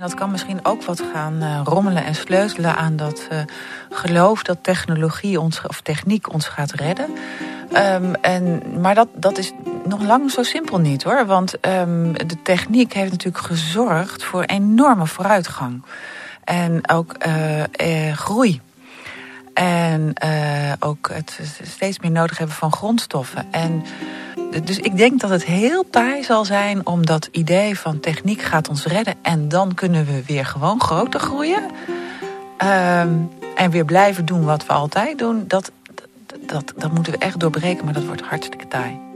Dat kan misschien ook wat gaan uh, rommelen en sleutelen aan dat uh, geloof dat technologie ons, of techniek ons gaat redden. Um, en, maar dat, dat is nog lang zo simpel niet hoor. Want um, de techniek heeft natuurlijk gezorgd voor enorme vooruitgang. En ook uh, groei. En ook het steeds meer nodig hebben van grondstoffen. En dus ik denk dat het heel taai zal zijn om dat idee van techniek gaat ons redden en dan kunnen we weer gewoon groter groeien. Um, en weer blijven doen wat we altijd doen. Dat, dat, dat moeten we echt doorbreken, maar dat wordt hartstikke taai.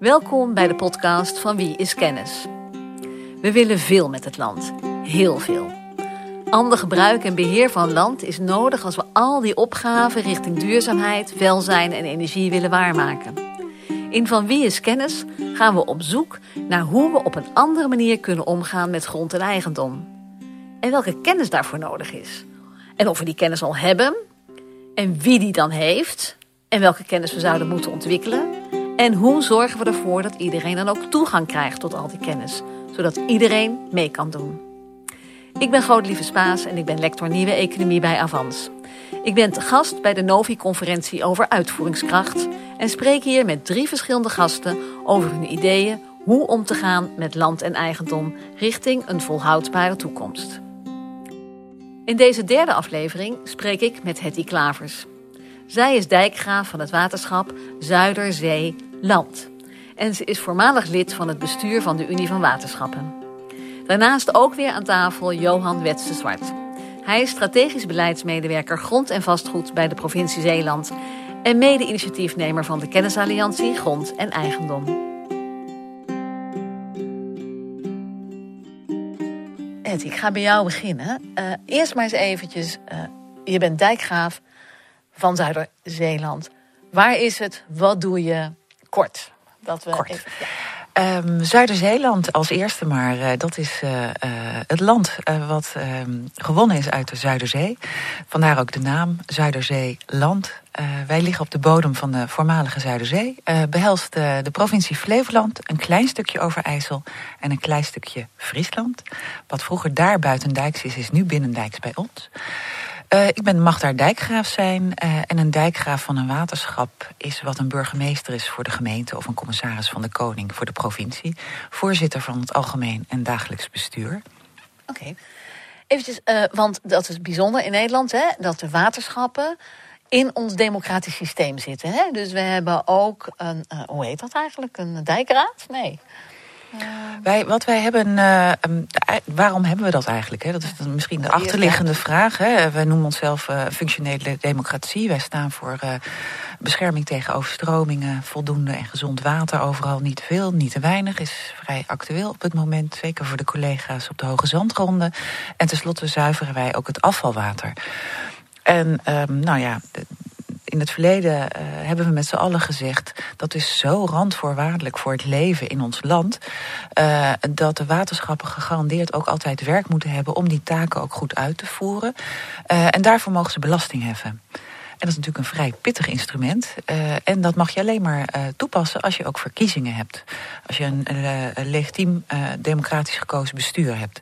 Welkom bij de podcast van Wie is Kennis. We willen veel met het land. Heel veel. Ander gebruik en beheer van land is nodig als we al die opgaven richting duurzaamheid, welzijn en energie willen waarmaken. In Van Wie is Kennis gaan we op zoek naar hoe we op een andere manier kunnen omgaan met grond en eigendom. En welke kennis daarvoor nodig is. En of we die kennis al hebben. En wie die dan heeft. En welke kennis we zouden moeten ontwikkelen. En hoe zorgen we ervoor dat iedereen dan ook toegang krijgt tot al die kennis zodat iedereen mee kan doen. Ik ben Godelieve Spaas en ik ben lector Nieuwe Economie bij Avans. Ik ben te gast bij de Novi-conferentie over uitvoeringskracht en spreek hier met drie verschillende gasten over hun ideeën hoe om te gaan met land en eigendom richting een volhoudbare toekomst. In deze derde aflevering spreek ik met Hetty Klavers. Zij is dijkgraaf van het waterschap Zuiderzee Land en ze is voormalig lid van het bestuur van de Unie van Waterschappen. Daarnaast ook weer aan tafel Johan Wetste Zwart. Hij is strategisch beleidsmedewerker grond en vastgoed bij de provincie Zeeland en mede-initiatiefnemer van de Kennisalliantie Grond en Eigendom. Ed, ik ga bij jou beginnen. Uh, eerst maar eens eventjes, uh, je bent dijkgraaf van Zuider-Zeeland. Waar is het? Wat doe je? Kort dat we. Kort. Ehm, Zuider-Zeeland als eerste, maar uh, dat is uh, uh, het land wat ehm, gewonnen is uit de Zuiderzee. Vandaar ook de naam Zuiderzee-land. wij liggen op de bodem van de voormalige Zuiderzee. behelst de provincie Flevoland, een klein stukje Overijssel en een klein stukje Friesland. Wat vroeger daar buitendijks is, is nu binnendijks bij ons. Uh, ik ben mag daar dijkgraaf zijn. Uh, en een dijkgraaf van een waterschap is wat een burgemeester is voor de gemeente of een commissaris van de koning voor de provincie. Voorzitter van het algemeen en dagelijks bestuur. Oké. Eventjes, uh, want dat is bijzonder in Nederland, hè, dat de waterschappen in ons democratisch systeem zitten. Hè? Dus we hebben ook een, hoe heet dat eigenlijk? Een dijkraad? Nee. Wij, wat wij hebben, uh, waarom hebben we dat eigenlijk? Hè? Dat is misschien de achterliggende vraag. Hè? Wij noemen onszelf uh, functionele democratie. Wij staan voor uh, bescherming tegen overstromingen, voldoende en gezond water overal. Niet te veel, niet te weinig. Is vrij actueel op het moment. Zeker voor de collega's op de Hoge Zandgronden. En tenslotte zuiveren wij ook het afvalwater. En um, nou ja, in het verleden uh, hebben we met z'n allen gezegd... dat is zo randvoorwaardelijk voor het leven in ons land... Uh, dat de waterschappen gegarandeerd ook altijd werk moeten hebben... om die taken ook goed uit te voeren. Uh, en daarvoor mogen ze belasting heffen. En dat is natuurlijk een vrij pittig instrument. En dat mag je alleen maar toepassen als je ook verkiezingen hebt. Als je een, een legitiem democratisch gekozen bestuur hebt.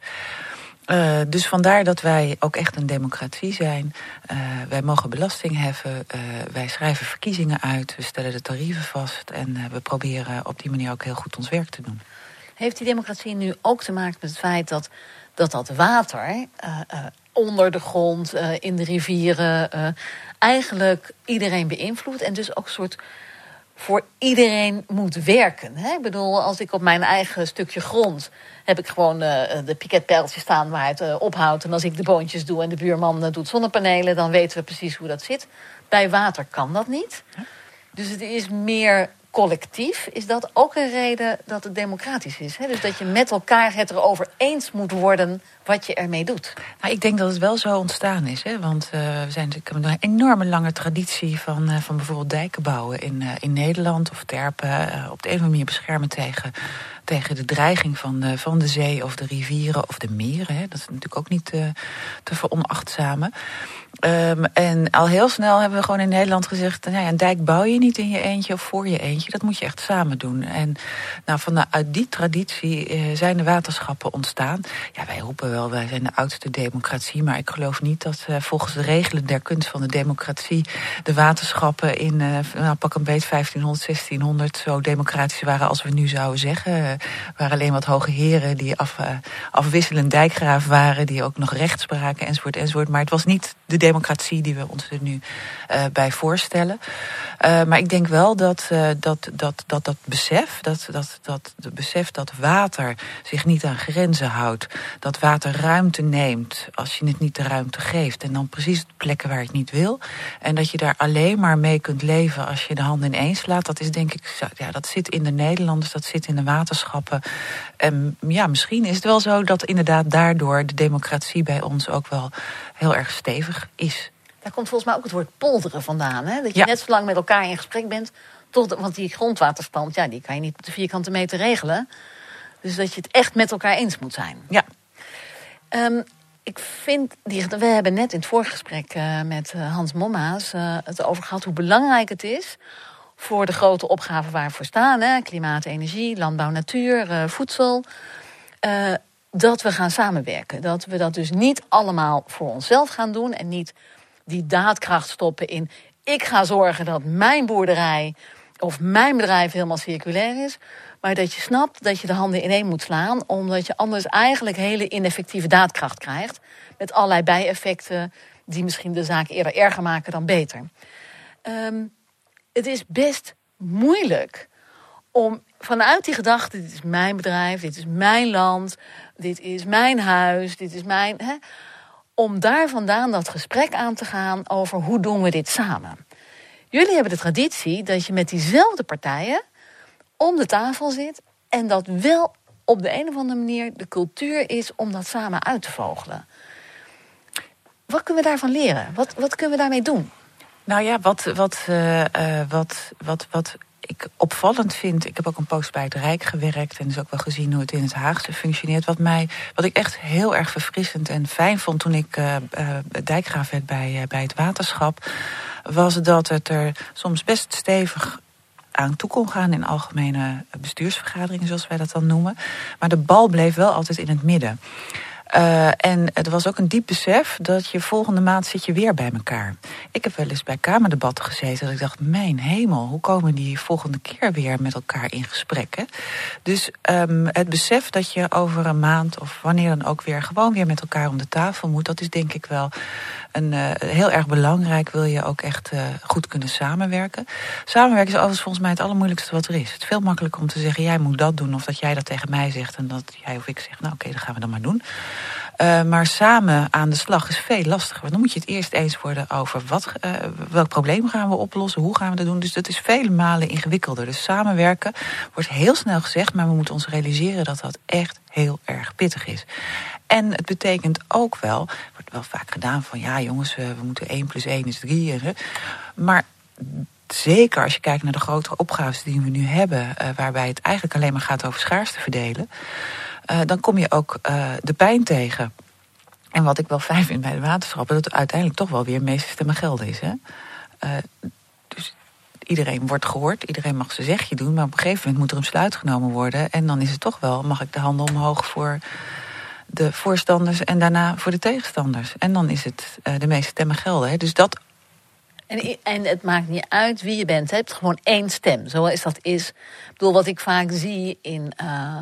Uh, dus vandaar dat wij ook echt een democratie zijn. Uh, wij mogen belasting heffen, uh, wij schrijven verkiezingen uit, we stellen de tarieven vast en we proberen op die manier ook heel goed ons werk te doen. Heeft die democratie nu ook te maken met het feit dat dat, dat water onder de grond, in de rivieren, eigenlijk iedereen beïnvloedt en dus ook een soort voor iedereen moet werken. Hè? Ik bedoel, als ik op mijn eigen stukje grond heb ik gewoon uh, de piketpijltjes staan waar het uh, ophoudt. En als ik de boontjes doe en de buurman uh, doet zonnepanelen, dan weten we precies hoe dat zit. Bij water kan dat niet. Dus het is meer collectief. Is dat ook een reden dat het democratisch is? Hè? Dus dat je met elkaar het erover eens moet worden wat je ermee doet. Nou, ik denk dat het wel zo ontstaan is. Hè? Want uh, we zijn natuurlijk een enorme lange traditie van, uh, van bijvoorbeeld dijken bouwen in, uh, in Nederland. Of terpen op de een of andere manier beschermen tegen tegen de dreiging van de, van de zee of de rivieren of de meren. Hè. Dat is natuurlijk ook niet te, te veronachtzamen. Um, en al heel snel hebben we gewoon in Nederland gezegd: nou ja, een dijk bouw je niet in je eentje of voor je eentje. Dat moet je echt samen doen. En nou, vanuit die traditie uh, zijn de waterschappen ontstaan. Ja, wij roepen wel, wij zijn de oudste democratie. Maar ik geloof niet dat uh, volgens de regelen der kunst van de democratie. de waterschappen in nou, pak een beet 1500, 1600 zo democratisch waren als we nu zouden zeggen. Waren alleen wat hoge heren die af, afwisselend dijkgraaf waren. die ook nog recht spraken enzovoort enzovoort. Maar het was niet de democratie die we ons er nu uh, bij voorstellen. Uh, maar ik denk wel dat, dat, dat, dat dat besef, dat, dat, dat het besef dat water zich niet aan grenzen houdt, dat water ruimte neemt als je het niet de ruimte geeft. En dan precies op plekken waar je het niet wil. En dat je daar alleen maar mee kunt leven als je de handen ineens laat. Dat is denk ik, ja, dat zit in de Nederlanders, dat zit in de En ja, misschien is het wel zo dat inderdaad daardoor de democratie bij ons ook wel heel erg stevig is. Daar komt volgens mij ook het woord polderen vandaan. Hè? Dat je ja. net zo lang met elkaar in gesprek bent. Tot, want die grondwaterstand, ja, die kan je niet op de vierkante meter regelen. Dus dat je het echt met elkaar eens moet zijn. Ja. Um, ik vind, die, we hebben net in het voorgesprek uh, met uh, Hans Momma's uh, het over gehad hoe belangrijk het is voor de grote opgaven waar we staan: hè, klimaat, energie, landbouw, natuur, voedsel dat we gaan samenwerken. Dat we dat dus niet allemaal voor onszelf gaan doen en niet die daadkracht stoppen in ik ga zorgen dat mijn boerderij of mijn bedrijf helemaal circulair is. Maar dat je snapt dat je de handen ineen moet slaan, omdat je anders eigenlijk hele ineffectieve daadkracht krijgt. Met allerlei bijeffecten die misschien de zaak eerder erger maken dan beter. Um, het is best moeilijk om vanuit die gedachte: dit is mijn bedrijf, dit is mijn land, dit is mijn huis, dit is mijn. Hè, om daar vandaan dat gesprek aan te gaan over hoe doen we dit samen. Jullie hebben de traditie dat je met diezelfde partijen om de tafel zit en dat wel op de een of andere manier de cultuur is om dat samen uit te vogelen. Wat kunnen we daarvan leren? Wat, wat kunnen we daarmee doen? Nou ja, wat, wat, uh, uh, wat, wat, wat ik opvallend vind, ik heb ook een post bij het Rijk gewerkt en dus ook wel gezien hoe het in het Haagse functioneert. Wat, mij, wat ik echt heel erg verfrissend en fijn vond toen ik uh, dijkgraaf werd bij, bij het waterschap, was dat het er soms best stevig aan toe kon gaan in algemene bestuursvergaderingen, zoals wij dat dan noemen. Maar de bal bleef wel altijd in het midden. Uh, en er was ook een diep besef dat je volgende maand zit je weer bij elkaar. Ik heb wel eens bij Kamerdebatten gezeten dat ik dacht, mijn hemel, hoe komen die volgende keer weer met elkaar in gesprek? Hè? Dus um, het besef dat je over een maand of wanneer dan ook weer gewoon weer met elkaar om de tafel moet, dat is denk ik wel een, uh, heel erg belangrijk. Wil je ook echt uh, goed kunnen samenwerken. Samenwerken is overigens volgens mij het allermoeilijkste wat er is. Het is veel makkelijker om te zeggen, jij moet dat doen, of dat jij dat tegen mij zegt en dat jij of ik zeg, nou oké, dan gaan we dat maar doen. Uh, maar samen aan de slag is veel lastiger. Want dan moet je het eerst eens worden over wat, welk probleem gaan we oplossen, hoe gaan we dat doen. Dus dat is vele malen ingewikkelder. Dus samenwerken wordt heel snel gezegd, maar we moeten ons realiseren dat dat echt heel erg pittig is. En het betekent ook wel, wel vaak gedaan van ja jongens, we moeten 1 plus 1 is 3. Maar zeker als je kijkt naar de grotere opgaves die we nu hebben, uh, waarbij het eigenlijk alleen maar gaat over schaarste verdelen. Uh, dan kom je ook uh, de pijn tegen. En wat ik wel fijn vind bij de waterschappen, dat uiteindelijk toch wel weer meeste stemmen gelden is. Hè? Dus iedereen wordt gehoord, iedereen mag zijn zegje doen, maar op een gegeven moment moet er een besluit genomen worden. En dan is het toch wel, mag ik de handen omhoog voor de voorstanders en daarna voor de tegenstanders. En dan is het de meeste stemmen gelden. Hè? Dus dat en, en het maakt niet uit wie je bent. Je hebt gewoon één stem. Zoals dat is. Ik bedoel, wat ik vaak zie in. Uh,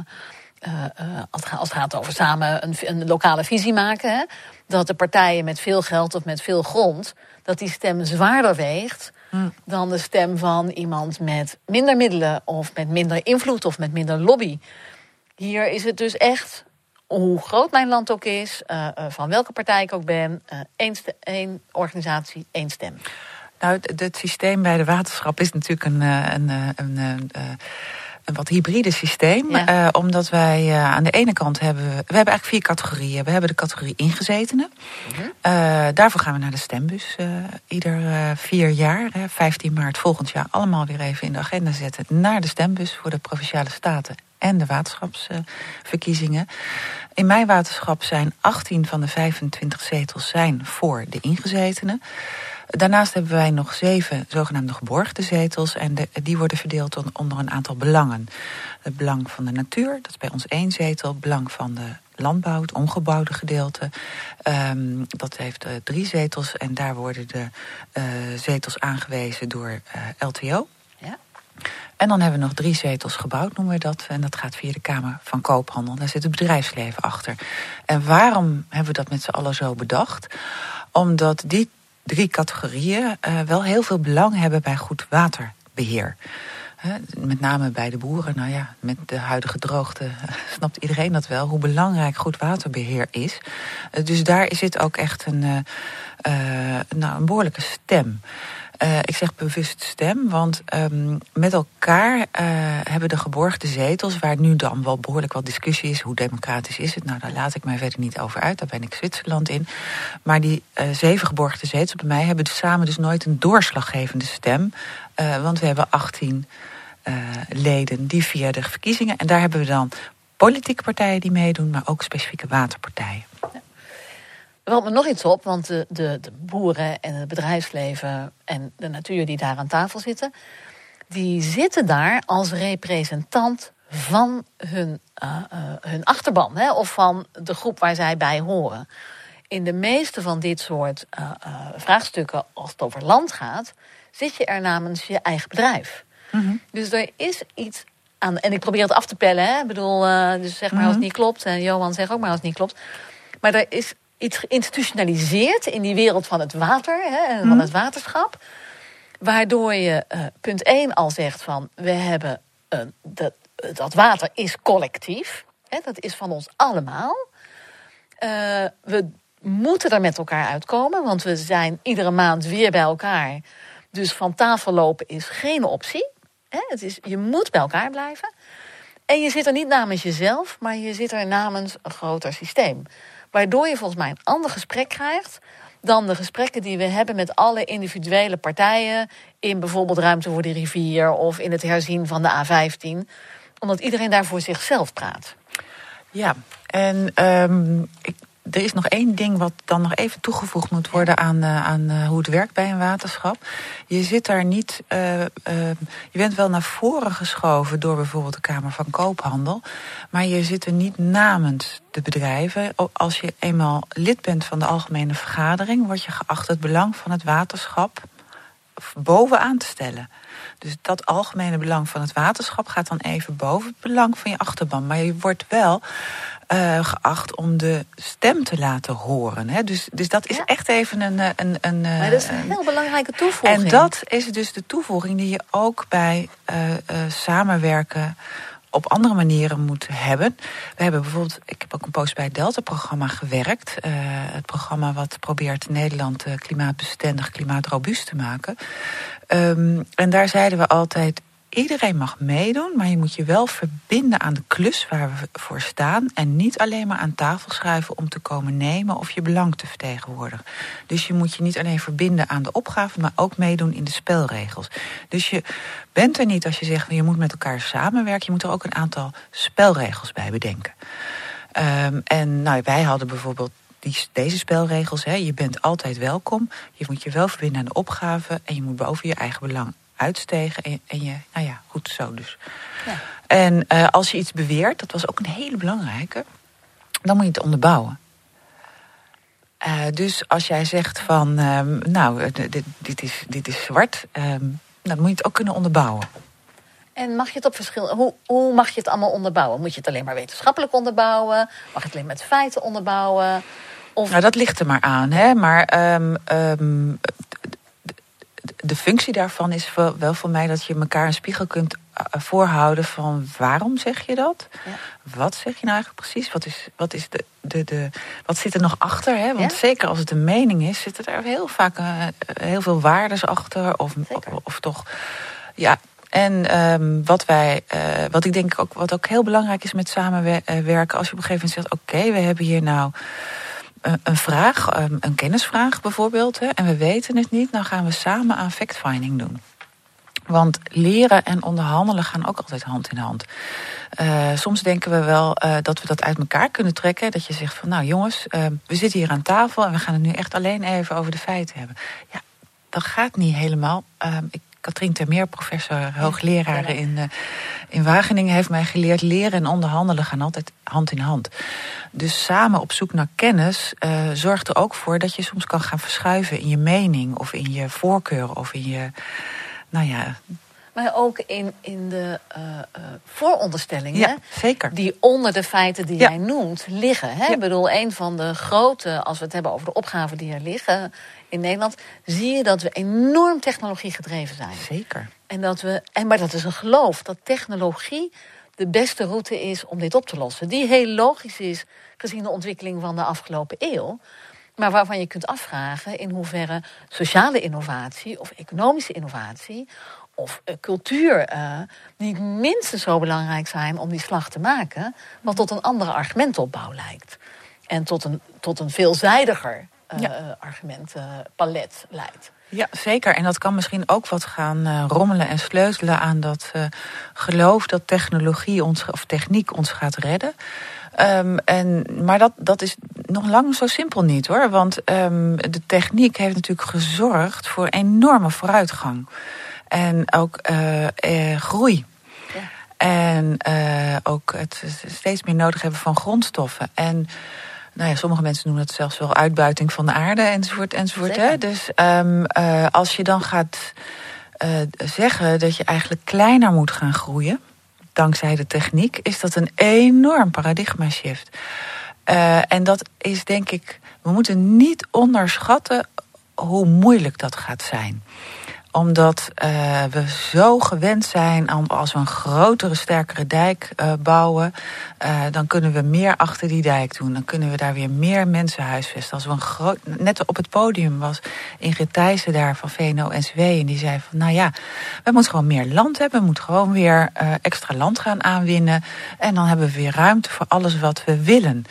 uh, uh, als, het gaat, als, het gaat, over samen een, een lokale visie maken. Hè, dat de partijen met veel geld of met veel grond. dat die stem zwaarder weegt. Hmm. dan de stem van iemand met minder middelen. of met minder invloed of met minder lobby. Hier is het dus echt hoe groot mijn land ook is, uh, uh, van welke partij ik ook ben, uh, één, één, organisatie, één stem. Nou, het, het, systeem bij de waterschap is natuurlijk een, een, een, een een wat hybride systeem. Ja. Uh, omdat wij uh, aan de ene kant hebben... We, we hebben eigenlijk vier categorieën. We hebben de categorie ingezetenen. Mm -hmm. uh, daarvoor gaan we naar de stembus ieder vier jaar. Hè, 15 maart volgend jaar allemaal weer even in de agenda zetten... naar de stembus voor de Provinciale Staten en de waterschapsverkiezingen. In mijn waterschap zijn 18 van de 25 zetels zijn voor de ingezetenen. Daarnaast hebben wij nog zeven zogenaamde geborgde zetels. En die worden verdeeld onder een aantal belangen. Het belang van de natuur, dat is bij ons één zetel. Het belang van de landbouw, het ongebouwde gedeelte. Um, dat heeft uh, drie zetels. En daar worden de uh, zetels aangewezen door uh, LTO. En dan hebben we nog drie zetels gebouwd, noemen we dat. En dat gaat via de Kamer van Koophandel. Daar zit het bedrijfsleven achter. En waarom hebben we dat met z'n allen zo bedacht? Omdat die drie categorieën uh, wel heel veel belang hebben bij goed waterbeheer. Met name bij de boeren. Nou ja, met de huidige droogte snapt iedereen dat wel, hoe belangrijk goed waterbeheer is. dus daar zit ook echt een, nou, een behoorlijke stem. Uh, ik zeg bewust stem, want um, met elkaar uh, hebben de geborgde zetels, waar nu dan wel behoorlijk wat discussie is, hoe democratisch is het? Nou, daar laat ik mij verder niet over uit, daar ben ik Zwitserland in. Maar die uh, zeven geborgde zetels bij mij hebben dus samen dus nooit een doorslaggevende stem, want we hebben 18 leden die via de verkiezingen, en daar hebben we dan politieke partijen die meedoen, maar ook specifieke waterpartijen. Valt me nog iets op, want de, de, de, boeren en het bedrijfsleven en de natuur die daar aan tafel zitten, die zitten daar als representant van hun, uh, uh, hun achterban hè, of van de groep waar zij bij horen. In de meeste van dit soort uh, vraagstukken, als het over land gaat, zit je er namens je eigen bedrijf. Mm -hmm. Dus er is iets aan. En ik probeer het af te pellen, hè? Ik bedoel, dus zeg maar als het niet klopt. En Johan zegt ook maar als het niet klopt. Maar er is iets geïnstitutionaliseerd in die wereld van het water hè, en van mhm. het waterschap. Waardoor je uh, punt 1 al zegt van we hebben uh, dat, dat water is collectief. Hè, dat is van ons allemaal. Uh, we moeten er met elkaar uitkomen, want we zijn iedere maand weer bij elkaar. Dus van tafel lopen is geen optie. Hè, het is, je moet bij elkaar blijven. En je zit er niet namens jezelf, maar je zit er namens een groter systeem. Waardoor je volgens mij een ander gesprek krijgt dan de gesprekken die we hebben met alle individuele partijen in bijvoorbeeld Ruimte voor de Rivier of in het herzien van de A15. Omdat iedereen daar voor zichzelf praat. Ja, en um, ik er is nog één ding wat dan nog even toegevoegd moet worden aan, uh, aan uh, hoe het werkt bij een waterschap. Je zit daar niet. Uh, je bent wel naar voren geschoven door bijvoorbeeld de Kamer van Koophandel. Maar je zit er niet namens de bedrijven. Als je eenmaal lid bent van de Algemene Vergadering, word je geacht het belang van het waterschap bovenaan te stellen. Dus dat algemene belang van het waterschap gaat dan even boven het belang van je achterban. Maar je wordt wel uh, geacht om de stem te laten horen. Hè? Dus, dus dat is ja. echt even een. Eh, een, een maar dat is een heel belangrijke toevoeging. En dat is dus de toevoeging die je ook bij uh, uh, samenwerken op andere manieren moet hebben. We hebben bijvoorbeeld, ik heb ook een post bij het Delta-programma gewerkt. Uh, het programma wat probeert Nederland klimaatbestendig, klimaatrobuust te maken. Um, en daar zeiden we altijd, Iedereen mag meedoen, maar je moet je wel verbinden aan de klus waar we voor staan. En niet alleen maar aan tafel schuiven om te komen nemen of je belang te vertegenwoordigen. Dus je moet je niet alleen verbinden aan de opgave, maar ook meedoen in de spelregels. Dus je bent er niet als je zegt, je moet met elkaar samenwerken. Je moet er ook een aantal spelregels bij bedenken. Um, en nou, wij hadden bijvoorbeeld deze spelregels. Hè, je bent altijd welkom. Je moet je wel verbinden aan de opgave. En je moet boven je eigen belang uitstegen en, en je, nou ja, goed zo dus. Ja. En uh, als je iets beweert, dat was ook een hele belangrijke, dan moet je het onderbouwen. Uh, dus als jij zegt van, um, nou, dit, dit, is, dit is zwart, um, dan moet je het ook kunnen onderbouwen. En mag je het op verschil, hoe, hoe mag je het allemaal onderbouwen? Moet je het alleen maar wetenschappelijk onderbouwen? Mag je het alleen met feiten onderbouwen? Of... Nou, dat ligt er maar aan. Hè? Maar um, de functie daarvan is wel voor mij dat je elkaar een spiegel kunt eh, voorhouden van waarom zeg je dat? Ja. Wat zeg je nou eigenlijk precies? Wat, is, wat, is de, de, de, wat zit er nog achter? Hè? Want ja? zeker als het een mening is, zitten er heel vaak uh, heel veel waardes achter. Of, of, of, toch, ja. En um, wat wij, uh, wat ik denk ook, wat ook heel belangrijk is met samenwerken, als je op een gegeven moment zegt: oké, okay, we hebben hier nou een vraag, ehm, een kennisvraag bijvoorbeeld, hè, en we weten het niet, dan gaan we samen aan fact-finding doen. Want leren en onderhandelen gaan ook altijd hand in hand. Uh, soms denken we wel uh, dat we dat uit elkaar kunnen trekken. Dat je zegt van nou jongens, uh, we zitten hier aan tafel en we gaan het nu echt alleen even over de feiten hebben. Ja, dat gaat niet helemaal. ik Katrien Termeer, professor hoogleraar in, uh, in Wageningen, heeft mij geleerd: leren en onderhandelen gaan altijd hand in hand. Dus samen op zoek naar kennis uh, zorgt er ook voor dat je soms kan gaan verschuiven in je mening of in je voorkeur of in je. Nou ja, maar ook in, in de uh, vooronderstellingen. Ja, zeker. Die onder de feiten die ja. jij noemt liggen. Hè? Ja. Ik bedoel, een van de grote, als we het hebben over de opgaven die er liggen in Nederland, zie je dat we enorm technologie gedreven zijn. Zeker. En dat we, en, maar dat is een geloof dat technologie de beste route is om dit op te lossen. Die heel logisch is gezien de ontwikkeling van de afgelopen eeuw. Maar waarvan je kunt afvragen in hoeverre sociale innovatie of economische innovatie of uh, cultuur uh, niet minstens zo belangrijk zijn om die slag te maken, wat tot een andere argumentopbouw lijkt. En tot een, tot een veelzijdiger ja. argumentenpalet leidt. Ja, zeker. En dat kan misschien ook wat gaan uh, rommelen en sleutelen aan dat uh, geloof dat technologie ons, of techniek ons gaat redden. Um, en, maar dat, dat is nog lang zo simpel niet hoor. Want um, de techniek heeft natuurlijk gezorgd voor enorme vooruitgang. En ook uh, groei. Ja. En ook het steeds meer nodig hebben van grondstoffen. En nou ja, sommige mensen noemen het zelfs wel uitbuiting van de aarde enzovoort enzovoort. Hè? Dus um, uh, als je dan gaat uh, zeggen dat je eigenlijk kleiner moet gaan groeien, dankzij de techniek, is dat een enorm paradigma shift. Uh, en dat is denk ik, we moeten niet onderschatten hoe moeilijk dat gaat zijn omdat uh, we zo gewend zijn aan als we een grotere, sterkere dijk uh, bouwen, uh, dan kunnen we meer achter die dijk doen. Dan kunnen we daar weer meer mensen huisvesten. Als we een groot. Net op het podium was Ingrid Thijssen daar van VNO-NCW. En die zei van nou ja, we moeten gewoon meer land hebben. We moeten gewoon weer extra land gaan aanwinnen. En dan hebben we weer ruimte voor alles wat we willen.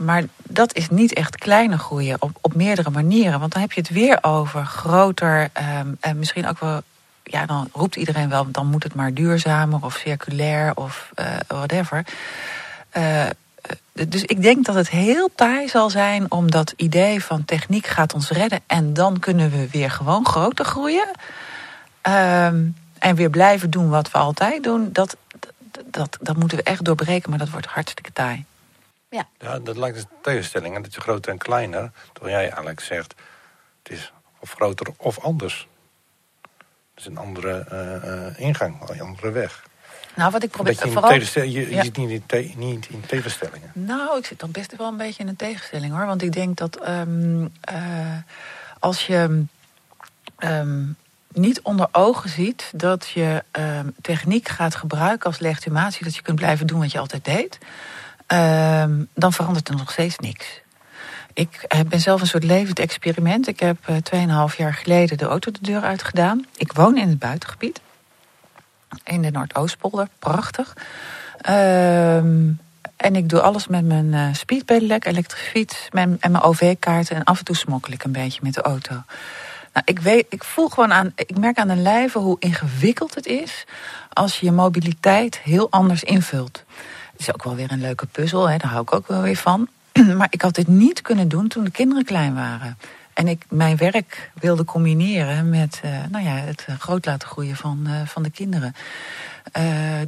Maar dat is niet echt kleine groeien op, op meerdere manieren. Want dan heb je het weer over groter um, en misschien ook wel. Ja, dan roept iedereen wel, dan moet het maar duurzamer of circulair of uh, whatever. Uh, dus ik denk dat het heel taai zal zijn om dat idee van techniek gaat ons redden en dan kunnen we weer gewoon groter groeien. Um, en weer blijven doen wat we altijd doen. Dat, dat, dat moeten we echt doorbreken, maar dat wordt hartstikke taai. Ja. ja, dat lijkt een tegenstelling. En dat je groter en kleiner, terwijl jij eigenlijk zegt... het is of groter of anders. Het is een andere uh, uh, ingang, een andere weg. Nou, wat ik probeer... je vooral... je, je ja. zit niet in, te, niet in tegenstellingen. Nou, ik zit dan best wel een beetje in een tegenstelling, hoor. Want ik denk dat um, uh, als je... Um, niet onder ogen ziet dat je um, techniek gaat gebruiken als legitimatie, dat je kunt blijven doen wat je altijd deed, um, dan verandert er nog steeds niks. Ik ben zelf een soort levend experiment. Ik heb uh, 2,5 jaar geleden de auto de deur uitgedaan. Ik woon in het buitengebied. In de Noordoostpolder. Prachtig. Um, en ik doe alles met mijn uh, speedpedelec, elektrische fiets en mijn OV-kaarten. En af en toe smokkel ik een beetje met de auto. Nou, ik, weet, ik voel gewoon aan, ik merk aan de lijve hoe ingewikkeld het is als je je mobiliteit heel anders invult is ook wel weer een leuke puzzel, hè, daar hou ik ook wel weer van. maar ik had dit niet kunnen doen toen de kinderen klein waren. En ik mijn werk wilde combineren met uh, nou ja, het uh, groot laten groeien van, uh, van de kinderen.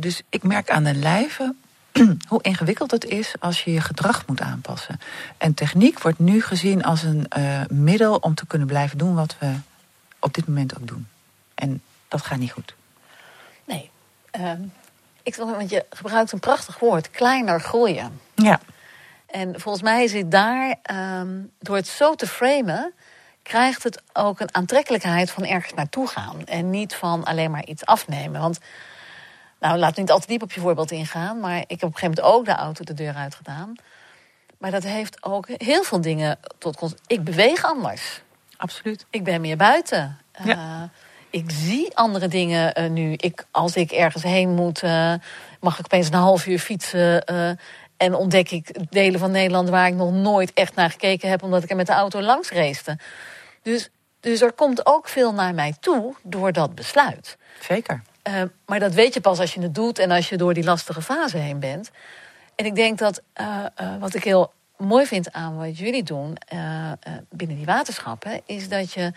dus ik merk aan de lijve hoe ingewikkeld het is als je je gedrag moet aanpassen. En techniek wordt nu gezien als een middel om te kunnen blijven doen wat we op dit moment ook doen. En dat gaat niet goed. Nee. Um, ik, want je gebruikt een prachtig woord, kleiner groeien. Ja. En volgens mij het daar, um, door het zo te framen, krijgt het ook een aantrekkelijkheid van ergens naartoe gaan. En niet van alleen maar iets afnemen. Want, nou, laat niet al te diep op je voorbeeld ingaan. Maar ik heb op een gegeven moment ook de auto de deur uitgedaan. Maar dat heeft ook heel veel dingen tot Ik beweeg anders. Absoluut. Ik ben meer buiten. Ja. Uh, ik zie andere dingen uh, nu. Ik, als ik ergens heen moet, uh, mag ik opeens een half uur fietsen. Uh, en ontdek ik delen van Nederland waar ik nog nooit echt naar gekeken heb, omdat ik er met de auto langs reiste. Dus Dus er komt ook veel naar mij toe door dat besluit. Zeker. Maar dat weet je pas als je het doet en als je door die lastige fase heen bent. En ik denk dat wat ik heel mooi vind aan wat jullie doen binnen die waterschappen, is dat je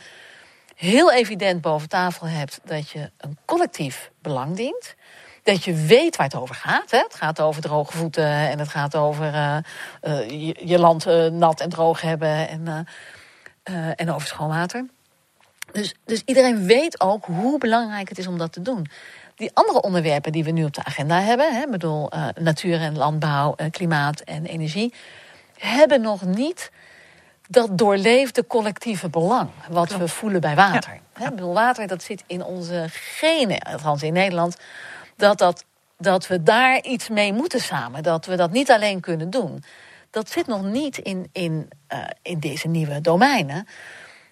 heel evident boven tafel hebt dat je een collectief belang dient. Dat je weet waar het over gaat. Hè? Het gaat over droge voeten en het gaat over je, je, land nat en droog hebben en, en over schoon water. Dus, dus iedereen weet ook hoe belangrijk het is om dat te doen. Die andere onderwerpen die we nu op de agenda hebben, hè, bedoel, natuur en landbouw, klimaat en energie, hebben nog niet dat doorleefde collectieve belang wat we voelen bij water. Ja. Bedoel, water dat zit in onze genen, althans in Nederland, dat, dat, dat we daar iets mee moeten samen, dat we dat niet alleen kunnen doen. Dat zit nog niet in, in, uh, in deze nieuwe domeinen.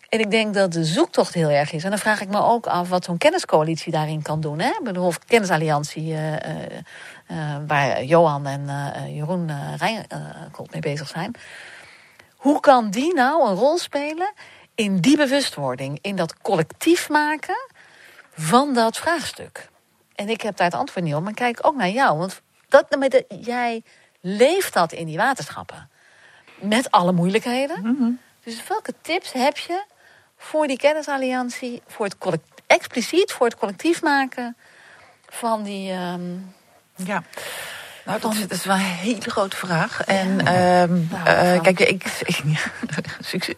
En ik denk dat de zoektocht heel erg is. En dan vraag ik me ook af wat zo'n kenniscoalitie daarin kan doen. Hè? Ik bedoel, of kennisalliantie, uh, uh, uh, waar Johan en Jeroen Rijnkolt mee bezig zijn. Hoe kan die nou een rol spelen in die bewustwording, in dat collectief maken van dat vraagstuk? En ik heb daar het antwoord niet op, maar kijk ook naar jou. Want dat, met jij leeft dat in die waterschappen. Met alle moeilijkheden. Mm -hmm. Dus welke tips heb je voor die kennisalliantie, voor het expliciet voor het collectief maken van die. Um, ja. Nou, dat, dat, is wel een hele grote vraag. En ja. um, nou, uh, kijk, ik. ik succes.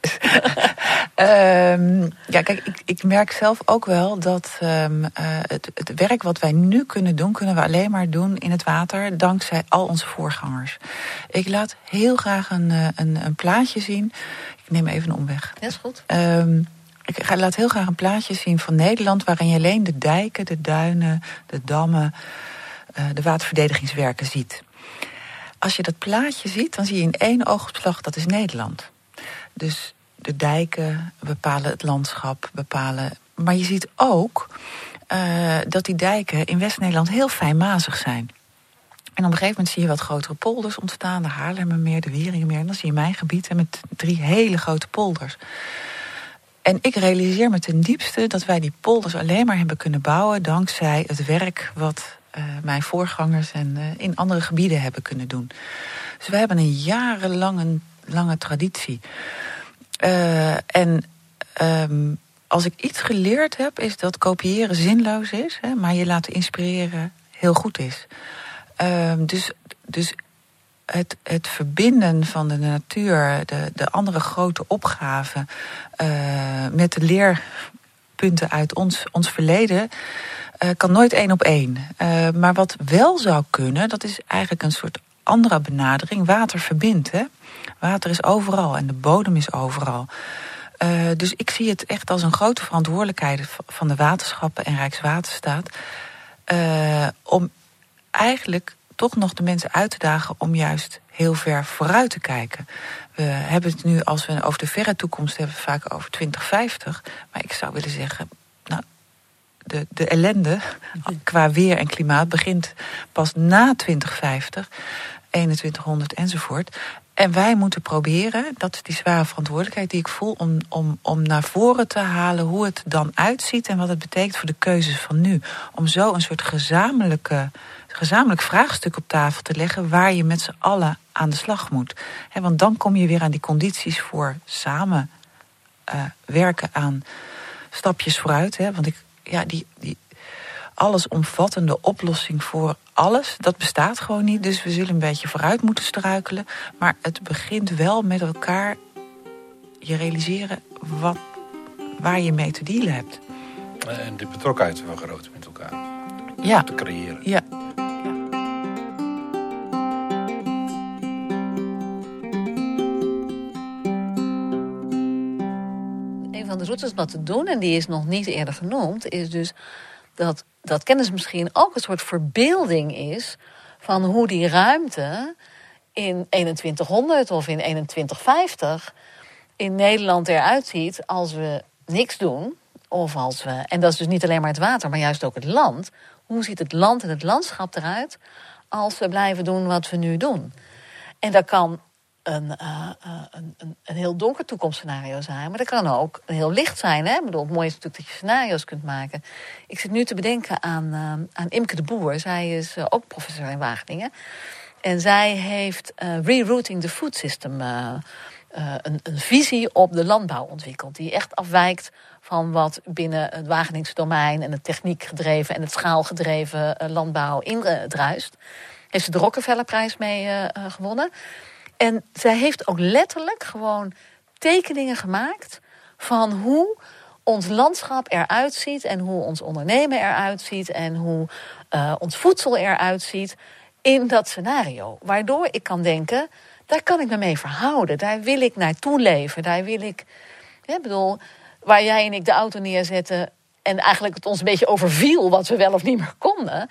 um, ja, kijk, ik, ik, merk zelf ook wel dat um, uh, het, het, werk wat wij nu kunnen doen, kunnen we alleen maar doen in het water dankzij al onze voorgangers. Ik laat heel graag een, uh, een, een plaatje zien. Ik neem even een omweg. Dat is goed. Ik ga, laat heel graag een plaatje zien van Nederland... waarin je alleen de dijken, de duinen, de dammen, uh, de waterverdedigingswerken ziet. Als je dat plaatje ziet, dan zie je in één oogopslag dat is Nederland. Dus de dijken bepalen het landschap, bepalen... Maar je ziet ook uh, dat die dijken in West-Nederland heel fijnmazig zijn. En op een gegeven moment zie je wat grotere polders ontstaan. De Haarlemmermeer, de Wieringenmeer. En dan zie je mijn gebied met drie hele grote polders. En ik realiseer me ten diepste dat wij die polders alleen maar hebben kunnen bouwen dankzij het werk wat mijn voorgangers en uh, in andere gebieden hebben kunnen doen. Dus wij hebben een jarenlange lange traditie. Uh, en um, als ik iets geleerd heb, is dat kopiëren zinloos is, hè, maar je laten inspireren heel goed is. Um, dus, dus het, het verbinden van de natuur, de, de andere grote opgaven, met de leerpunten uit ons, ons verleden, uh, kan nooit één op één. Uh, maar wat wel zou kunnen, dat is eigenlijk een soort andere benadering. Water verbindt. Hè? Water is overal en de bodem is overal. Uh, dus ik zie het echt als een grote verantwoordelijkheid van de waterschappen en Rijkswaterstaat. Om eigenlijk toch nog de mensen uit te dagen om juist heel ver vooruit te kijken. We hebben het nu, als we over de verre toekomst hebben, vaak over 2050. Maar ik zou willen zeggen, de, de ellende qua weer en klimaat begint pas na 2050, 2100 enzovoort. En wij moeten proberen, dat is die zware verantwoordelijkheid die ik voel, om, om, om naar voren te halen hoe het dan uitziet en wat het betekent voor de keuzes van nu. Om zo een soort gezamenlijke gezamenlijk vraagstuk op tafel te leggen waar je met z'n allen aan de slag moet. want dan kom je weer aan die condities voor samen uh, werken aan stapjes vooruit. want ik, ja, die, die allesomvattende oplossing voor alles, dat bestaat gewoon niet. Dus we zullen een beetje vooruit moeten struikelen. Maar het begint wel met elkaar je realiseren wat, waar je mee te dealen hebt. En de betrokkenheid vergroten met elkaar. Ja. Te creëren. Ja. Wat te doen, en die is nog niet eerder genoemd, is dus dat, dat kennis misschien ook een soort verbeelding is van hoe die ruimte in 2100 of in 2150 in Nederland eruit ziet als we niks doen. Of als we, en dat is dus niet alleen maar het water, maar juist ook het land. Hoe ziet het land en het landschap eruit als we blijven doen wat we nu doen? En dat kan een, uh, een, een, een, heel donker toekomstscenario zijn. Maar dat kan ook heel licht zijn. Hè? Ik bedoel, het mooie is natuurlijk dat je scenario's kunt maken. Ik zit nu te bedenken aan, uh, aan Imke de Boer. Zij is ook professor in Wageningen. En zij heeft Rerouting the Food System... een, een visie op de landbouw ontwikkeld. Die echt afwijkt van wat binnen het Wageningse domein... en het techniekgedreven en het schaalgedreven landbouw indruist. Heeft ze de Rockefellerprijs mee gewonnen... En zij heeft ook letterlijk gewoon tekeningen gemaakt van hoe ons landschap eruit ziet en hoe ons ondernemen eruit ziet en hoe uh, ons voedsel eruit ziet in dat scenario. Waardoor ik kan denken, daar kan ik me mee verhouden, daar wil ik naartoe leven, daar wil ik, ik bedoel, waar jij en ik de auto neerzetten en eigenlijk het ons een beetje overviel wat we wel of niet meer konden,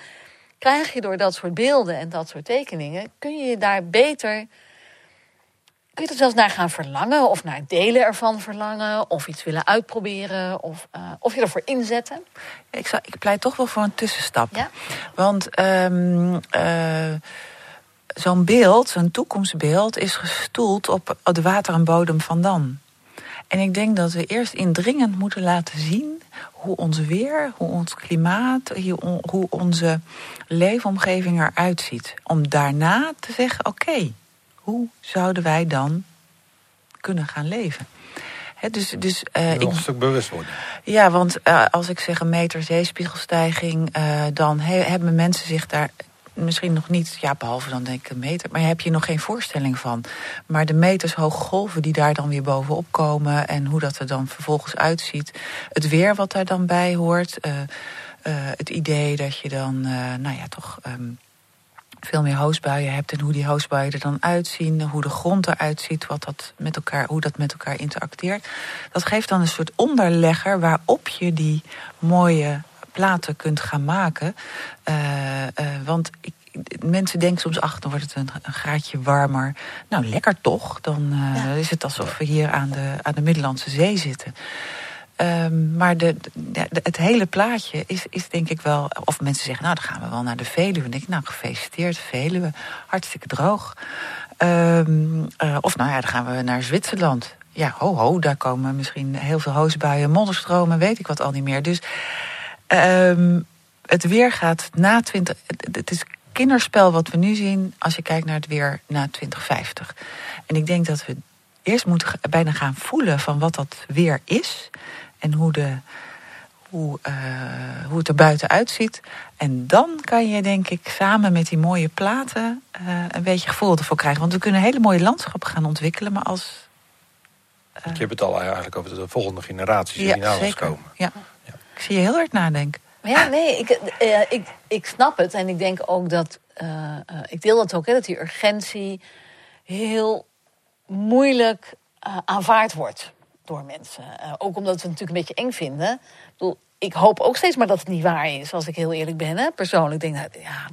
krijg je door dat soort beelden en dat soort tekeningen, kun je je daar beter kun je er zelfs naar gaan verlangen of naar delen ervan verlangen of iets willen uitproberen of, uh, of je ervoor inzetten? Ik, zou, ik pleit toch wel voor een tussenstap. Ja? Want um, uh, zo'n beeld, zo'n toekomstbeeld, is gestoeld op de water en bodem van dan. En ik denk dat we eerst indringend moeten laten zien hoe ons weer, hoe ons klimaat, hoe onze leefomgeving eruit ziet. Om daarna te zeggen: oké, okay, hoe zouden wij dan kunnen gaan leven? He, dus, dus, uh, ik, een stuk worden. Ja, want uh, als ik zeg een meter zeespiegelstijging, uh, dan he, hebben mensen zich daar misschien nog niet, ja, behalve dan denk ik een meter, maar heb je nog geen voorstelling van. Maar de meters hoge golven die daar dan weer bovenop komen en hoe dat er dan vervolgens uitziet, het weer wat daar dan bij hoort, het idee dat je dan, nou ja, toch. Um, veel meer hoosbuien hebt en hoe die hoosbuien er dan uitzien, hoe de grond eruit ziet, wat dat met elkaar, hoe dat met elkaar interacteert. Dat geeft dan een soort onderlegger waarop je die mooie platen kunt gaan maken. Uh, uh, want ik, mensen denken soms, ach, dan wordt het een, een graadje warmer. Nou, lekker toch? Dan uh, ja. is het alsof we hier aan de, aan de Middellandse Zee zitten. Um, maar de, het hele plaatje is, is denk ik wel... Of mensen zeggen, nou, dan gaan we wel naar de Veluwe. En denk ik, nou, gefeliciteerd, Veluwe. Hartstikke droog. Um, uh, of nou ja, dan gaan we naar Zwitserland. Ja, ho, ho, daar komen misschien heel veel hoosbuien, modderstromen... weet ik wat al niet meer. Dus um, het weer gaat na 20... Het is kinderspel wat we nu zien... als je kijkt naar het weer na 2050. En ik denk dat we eerst moeten bijna gaan voelen van wat dat weer is en hoe, de, hoe, uh, hoe het er buiten uitziet. En dan kan je, denk ik, samen met die mooie platen uh, een beetje gevoel ervoor krijgen. Want we kunnen hele mooie landschappen gaan ontwikkelen, maar als. Uh, je hebt het al eigenlijk over de volgende generaties die ja, komen. Ja. ja. Ik zie je heel hard nadenken. Ja, nee, ik, uh, ik, ik snap het. En ik denk ook dat. ik deel dat ook, hè, dat die urgentie heel moeilijk aanvaard wordt door mensen. Uh, ook omdat we het natuurlijk een beetje eng vinden. Ik, bedoel, ik hoop ook steeds maar dat het niet waar is, als ik heel eerlijk ben. Hè. Persoonlijk denk ik, ja,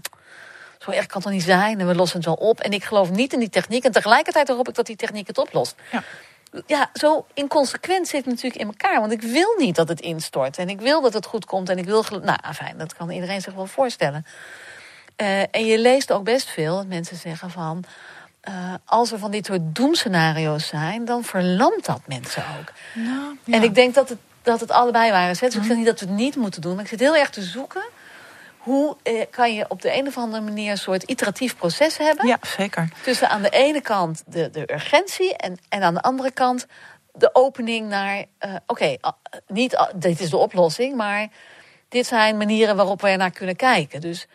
zo erg kan het toch niet zijn. En we lossen het wel op. En ik geloof niet in die techniek. En tegelijkertijd hoop ik dat die techniek het oplost. Ja. Ja, zo inconsequent zit het natuurlijk in elkaar. Want ik wil niet dat het instort. En ik wil dat het goed komt. En ik wil. Nou, fijn, dat kan iedereen zich wel voorstellen. Uh, en je leest ook best veel dat mensen zeggen van. Uh, als er van dit soort doemscenario's zijn, dan verlamt dat mensen ook. Nou, ja. En ik denk dat het, dat het allebei waren. Dus ik vind niet dat we het niet moeten doen. Maar ik zit heel erg te zoeken. Hoe eh, kan je op de een of andere manier een soort iteratief proces hebben? Ja, zeker. Tussen aan de ene kant de, de urgentie en, en aan de andere kant de opening naar... Uh, Oké, okay, niet dit is de oplossing, maar dit zijn manieren waarop we er naar kunnen kijken. Dus,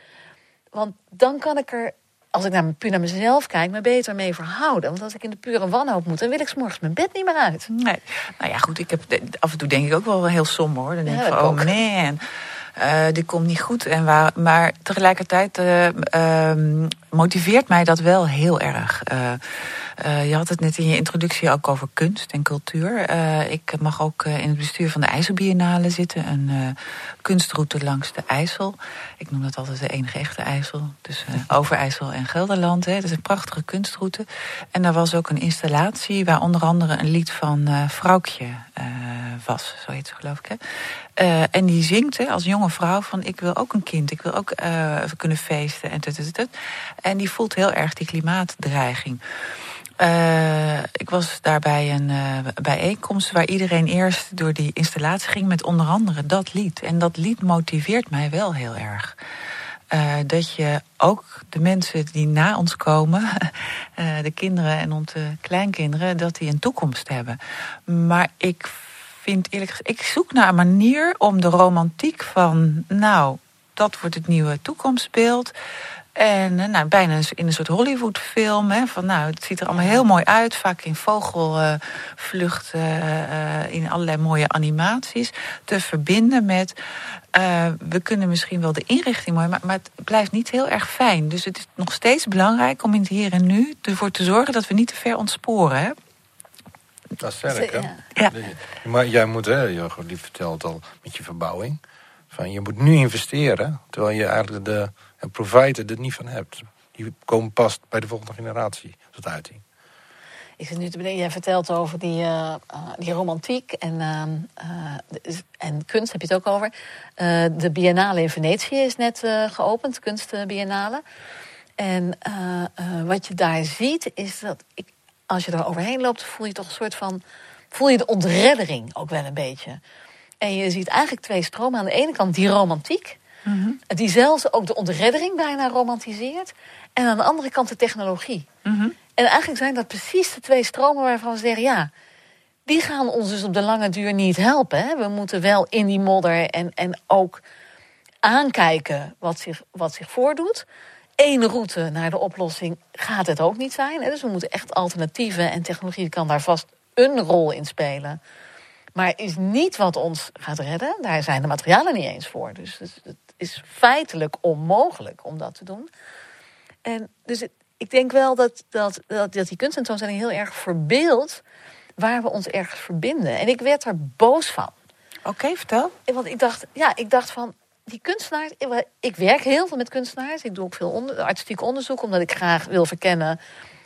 want dan kan ik er als ik naar, puur naar mezelf kijk, me beter mee verhouden. Want als ik in de pure wanhoop moet, dan wil ik s'morgens mijn bed niet meer uit. Nee. Nou ja, goed, ik heb, af en toe denk ik ook wel heel somber hoor. Dan denk ik van, oh man, uh, dit komt niet goed. En waar, maar tegelijkertijd uh, uh, motiveert mij dat wel heel erg. Uh, je had het net in je introductie ook over kunst en cultuur. Uh, ik mag ook in het bestuur van de IJsselbiennale zitten. Een kunstroute langs de IJssel. Ik noem dat altijd de enige echte IJssel. Dus Overijssel en Gelderland. Hè. Dat is een prachtige kunstroute. En daar was ook een installatie waar onder andere een lied van Vrouwtje was. Zo heet ze geloof ik. Hè. en die zingt hè, als jonge vrouw van ik wil ook een kind. Ik wil ook kunnen feesten. En, tut, tut, tut. En die voelt heel erg die klimaatdreiging. Uh, ik was daarbij een uh, bijeenkomst waar iedereen eerst door die installatie ging met onder andere dat lied. En dat lied motiveert mij wel heel erg. Uh, dat je ook de mensen die na ons komen, de kinderen en onze kleinkinderen, dat die een toekomst hebben. Maar ik vind eerlijk gezegd, ik zoek naar een manier om de romantiek van, nou, dat wordt het nieuwe toekomstbeeld. En eh, nou, bijna in een soort Hollywoodfilm. Hè, van, nou, het ziet er allemaal heel mooi uit. Vaak in vogelvlucht, uh, in allerlei mooie animaties. Te verbinden met... Uh, we kunnen misschien wel de inrichting mooi, maar, maar het blijft niet heel erg fijn. Dus het is nog steeds belangrijk om in het hier en nu ervoor te zorgen dat we niet te ver ontsporen. Hè? Dat is sterk, hè? Ja. Maar jij moet, hè, die vertelt al met je verbouwing. Van, je moet nu investeren, terwijl je eigenlijk de en provider er niet van hebt. Die komen pas bij de volgende generatie tot uiting. Ik zit nu te bedenken, jij vertelt over die, uh, die romantiek en, uh, en kunst, heb je het ook over. de Biennale in Venetië is net geopend, kunstbiennale. En wat je daar ziet, is dat ik, als je er overheen loopt, voel je toch een soort van. voel je de ontreddering ook wel een beetje. En je ziet eigenlijk twee stromen. Aan de ene kant die romantiek. Mm Die zelfs ook de ontreddering bijna romantiseert. En aan de andere kant de technologie. Mm En eigenlijk zijn dat precies de twee stromen waarvan we zeggen: ja, die gaan ons dus op de lange duur niet helpen. Hè? We moeten wel in die modder en, en ook aankijken wat zich, wat zich voordoet. Eén route naar de oplossing gaat het ook niet zijn. Hè? Dus we moeten echt alternatieven en technologie kan daar vast een rol in spelen. Maar is niet wat ons gaat redden. Daar zijn de materialen niet eens voor. Dus het is feitelijk onmogelijk om dat te doen. En dus ik denk wel dat, dat, dat, dat die kunstentoonstelling heel erg verbeeldt waar we ons ergens verbinden. En ik werd er boos van. Oké, vertel. Want ik dacht, ja, ik dacht van die kunstenaars. Ik werk heel veel met kunstenaars. Ik doe ook veel onder, artistiek onderzoek, omdat ik graag wil verkennen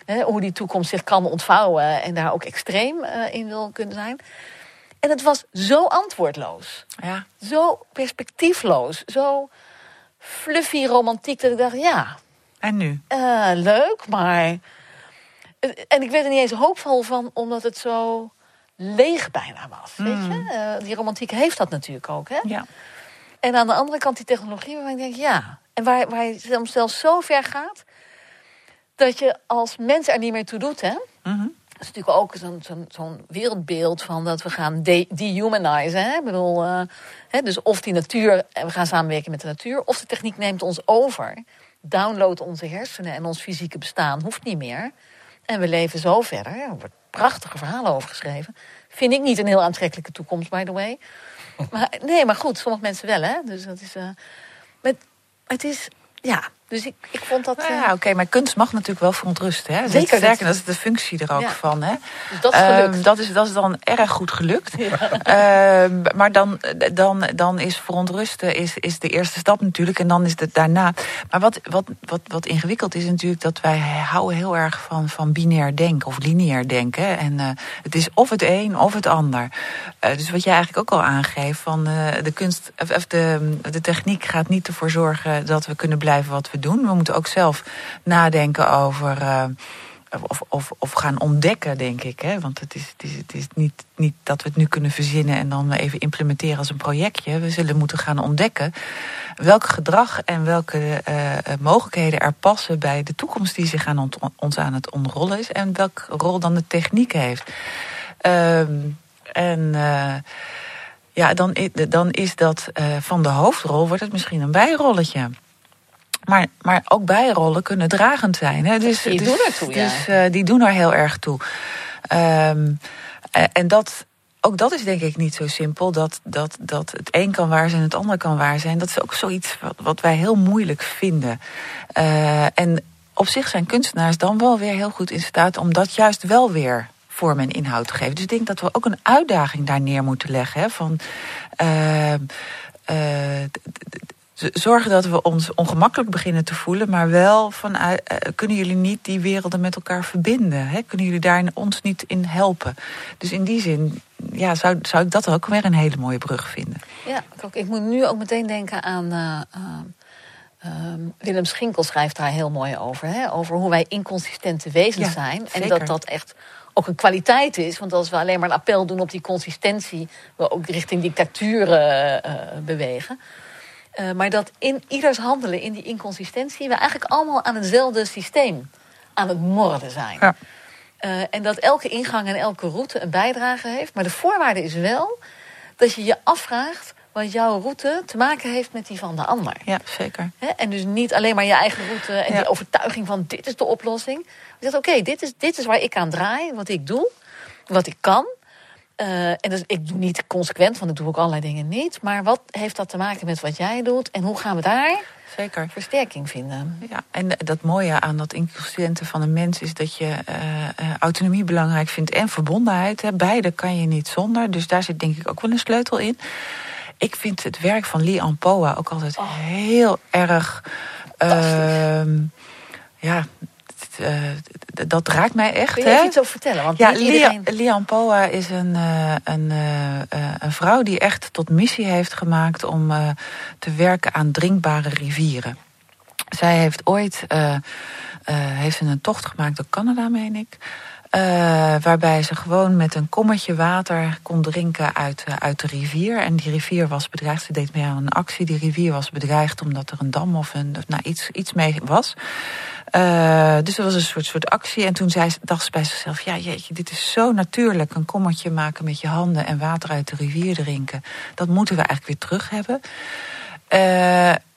hè, hoe die toekomst zich kan ontvouwen en daar ook extreem uh, in wil kunnen zijn. En het was zo antwoordloos. Ja. Zo perspectiefloos. Zo fluffy romantiek dat ik dacht, ja. En nu? Uh, leuk, maar... En ik werd er niet eens hoopvol van, omdat het zo leeg bijna was. Weet je? Uh, die romantiek heeft dat natuurlijk ook. Hè? Ja. En aan de andere kant die technologie waarvan ik denk, ja. En waar, waar je zelfs zo ver gaat... dat je als mens er niet meer toe doet, hè? Mm dat is natuurlijk ook zo'n zo'n zo'n wereldbeeld van dat we gaan de dehumanizen. Ik bedoel, uh, hè, dus of die natuur, en we gaan samenwerken met de natuur, of de techniek neemt ons over, downloadt onze hersenen en ons fysieke bestaan hoeft niet meer. En we leven zo verder. Er wordt prachtige verhalen over geschreven. Vind ik niet een heel aantrekkelijke toekomst, by the way. Maar, nee, maar goed, sommige mensen wel, hè. Dus dat is... Uh, maar het is... Ja, dus ik, ik vond dat. Nou ja, uh... oké, maar kunst mag natuurlijk wel verontrusten. Hè? Zeker. Sterker, dat is de functie er ook ja. van. Hè? Dus dat is. Uh, dat, is, dat is dan erg goed gelukt. Ja. Uh, maar dan, dan, dan is verontrusten is, is de eerste stap natuurlijk. En dan is het daarna. Maar wat, wat, wat, wat ingewikkeld is natuurlijk dat wij houden heel erg van, van binair denken of lineair denken. En eh, het is of het een of het ander. Eh, dus wat jij eigenlijk ook al aangeeft, van eh, de kunst of de, de techniek gaat niet ervoor zorgen dat we kunnen blijven wat we We moeten ook zelf nadenken over. Uh, of, of, of gaan ontdekken, denk ik. Hè? Want het is, het is, het is niet, niet dat we het nu kunnen verzinnen en dan even implementeren als een projectje. We zullen moeten gaan ontdekken welk gedrag en welke uh, mogelijkheden er passen bij de toekomst die zich aan ons aan het ontrollen is. En welke rol dan de techniek heeft. Uh, en. Ja, dan, dan is dat van de hoofdrol wordt het misschien een bijrolletje. Maar, maar ook bijrollen kunnen dragend zijn. Hè? Dus, die dus, doen er toe, ja. Dus uh, die doen er heel erg toe. Um, en dat, ook dat is denk ik niet zo simpel. Dat, dat, dat het een kan waar zijn, het ander kan waar zijn. Dat is ook zoiets wat, wat wij heel moeilijk vinden. Uh, en op zich zijn kunstenaars dan wel weer heel goed in staat om dat juist wel weer vorm en inhoud te geven. Dus ik denk dat we ook een uitdaging daar neer moeten leggen. Hè, van, uh, uh, zorgen dat we ons ongemakkelijk beginnen te voelen, maar wel van uh, kunnen jullie niet die werelden met elkaar verbinden? Hè? Kunnen jullie daar ons niet in helpen? Dus in die zin ja, zou, zou ik dat ook weer een hele mooie brug vinden. Ja, ik, ook, ik moet nu ook meteen denken aan. Uh, ehm, Willem Schinkel schrijft daar heel mooi over. Hè? Over hoe wij inconsistente wezens Ja, zijn. En zeker. dat dat echt ook een kwaliteit is. Want als we alleen maar een appel doen op die consistentie... we ook richting dictatuur eh, eh, bewegen. Eh, maar dat in ieders handelen, in die inconsistentie... we eigenlijk allemaal aan hetzelfde systeem aan het morden zijn. Ja. Eh, en dat elke ingang en elke route een bijdrage heeft. Maar de voorwaarde is wel dat je je afvraagt... wat jouw route te maken heeft met die van de ander. Ja, zeker. Hè? En dus niet alleen maar je eigen route en Ja. die overtuiging van dit is de oplossing. Je zegt oké, dit, is, dit is waar ik aan draai, wat ik doe, wat ik kan. Eh, en dus, ik doe niet consequent, want ik doe ook allerlei dingen niet. Maar wat heeft dat te maken met wat jij doet? En hoe gaan we daar Zeker. versterking vinden? Ja, en dat mooie aan dat inconsistente van een mens is dat je eh, eh, autonomie belangrijk vindt en verbondenheid. Hè. Beide kan je niet zonder. Dus daar zit denk ik ook wel een sleutel in. Ik vind het werk van Lee Ampoa ook altijd heel erg. ehm, ja, eh, dat raakt mij echt. Kun je hè? iets over vertellen? Want Ja, iedereen... Lian Poa is een, eh, een, eh, eh, een vrouw die echt tot missie heeft gemaakt om eh, te werken aan drinkbare rivieren. Zij heeft ooit eh, eh, heeft een tocht gemaakt door Canada, meen ik. Eh, waarbij ze gewoon met een kommetje water kon drinken uit, eh, uit de rivier. En die rivier was bedreigd. Ze deed mee aan een actie. Die rivier was bedreigd omdat er een dam of een, nou, iets, iets mee was. Eh, dus dat was een soort, soort actie. En toen zei, ze- dacht ze bij zichzelf: Ja, jeetje, dit is zo natuurlijk. Een kommetje maken met je handen en water uit de rivier drinken. Dat moeten we eigenlijk weer terug hebben.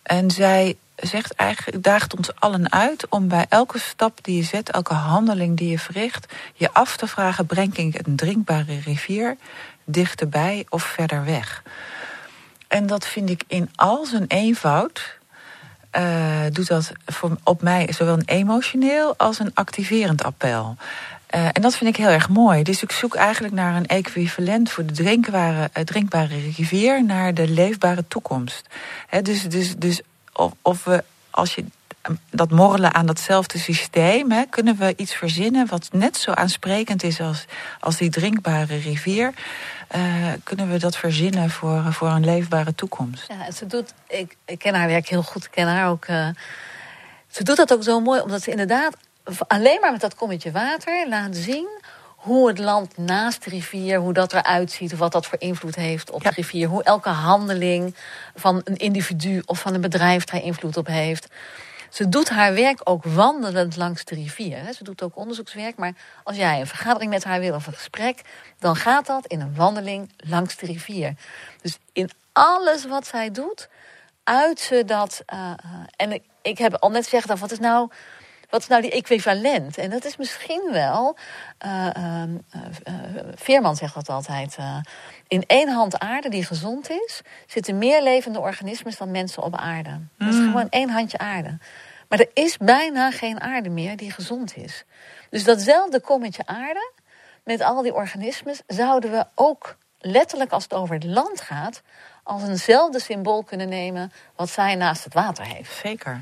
En zij zegt eigenlijk, daagt ons allen uit om bij elke stap die je zet, elke handeling die je verricht, je af te vragen: breng ik een drinkbare rivier dichterbij of verder weg? En dat vind ik in al zijn eenvoud. eh, doet dat voor, op mij zowel een emotioneel als een activerend appel. Eh, en dat vind ik heel erg mooi. Dus ik zoek eigenlijk naar een equivalent voor de drinkbare, eh, drinkbare rivier naar de leefbare toekomst. Dus dus, dus of, of we, als je dat morrelen aan datzelfde systeem, hè, kunnen we iets verzinnen wat net zo aansprekend is als, als die drinkbare rivier. Eh, kunnen we dat verzinnen voor, voor een leefbare toekomst? Ja, ze doet, ik, ken haar werk heel goed, ik ken haar ook. eh, ze doet dat ook zo mooi, omdat ze inderdaad alleen maar met dat kommetje water laat zien hoe het land naast de rivier, hoe dat eruit ziet, wat dat voor invloed heeft op Ja. de rivier. Hoe elke handeling van een individu of van een bedrijf daar invloed op heeft. Ze doet haar werk ook wandelend langs de rivier. Ze doet ook onderzoekswerk, maar als jij een vergadering met haar wil of een gesprek, dan gaat dat in een wandeling langs de rivier. Dus in alles wat zij doet, uit ze dat. eh, eh, en ik, ik heb al net gezegd, wat is nou. Wat is nou die equivalent? En dat is misschien wel. eh, ehm, eh, eh, Veerman zegt dat altijd. in één hand aarde die gezond is, zitten meer levende organismen dan mensen op aarde. Dat is gewoon één handje aarde. Maar er is bijna geen aarde meer die gezond is. Dus datzelfde kommetje aarde, met al die organismen, zouden we ook letterlijk als het over het land gaat, als eenzelfde symbool kunnen nemen wat zij naast het water heeft. Zeker.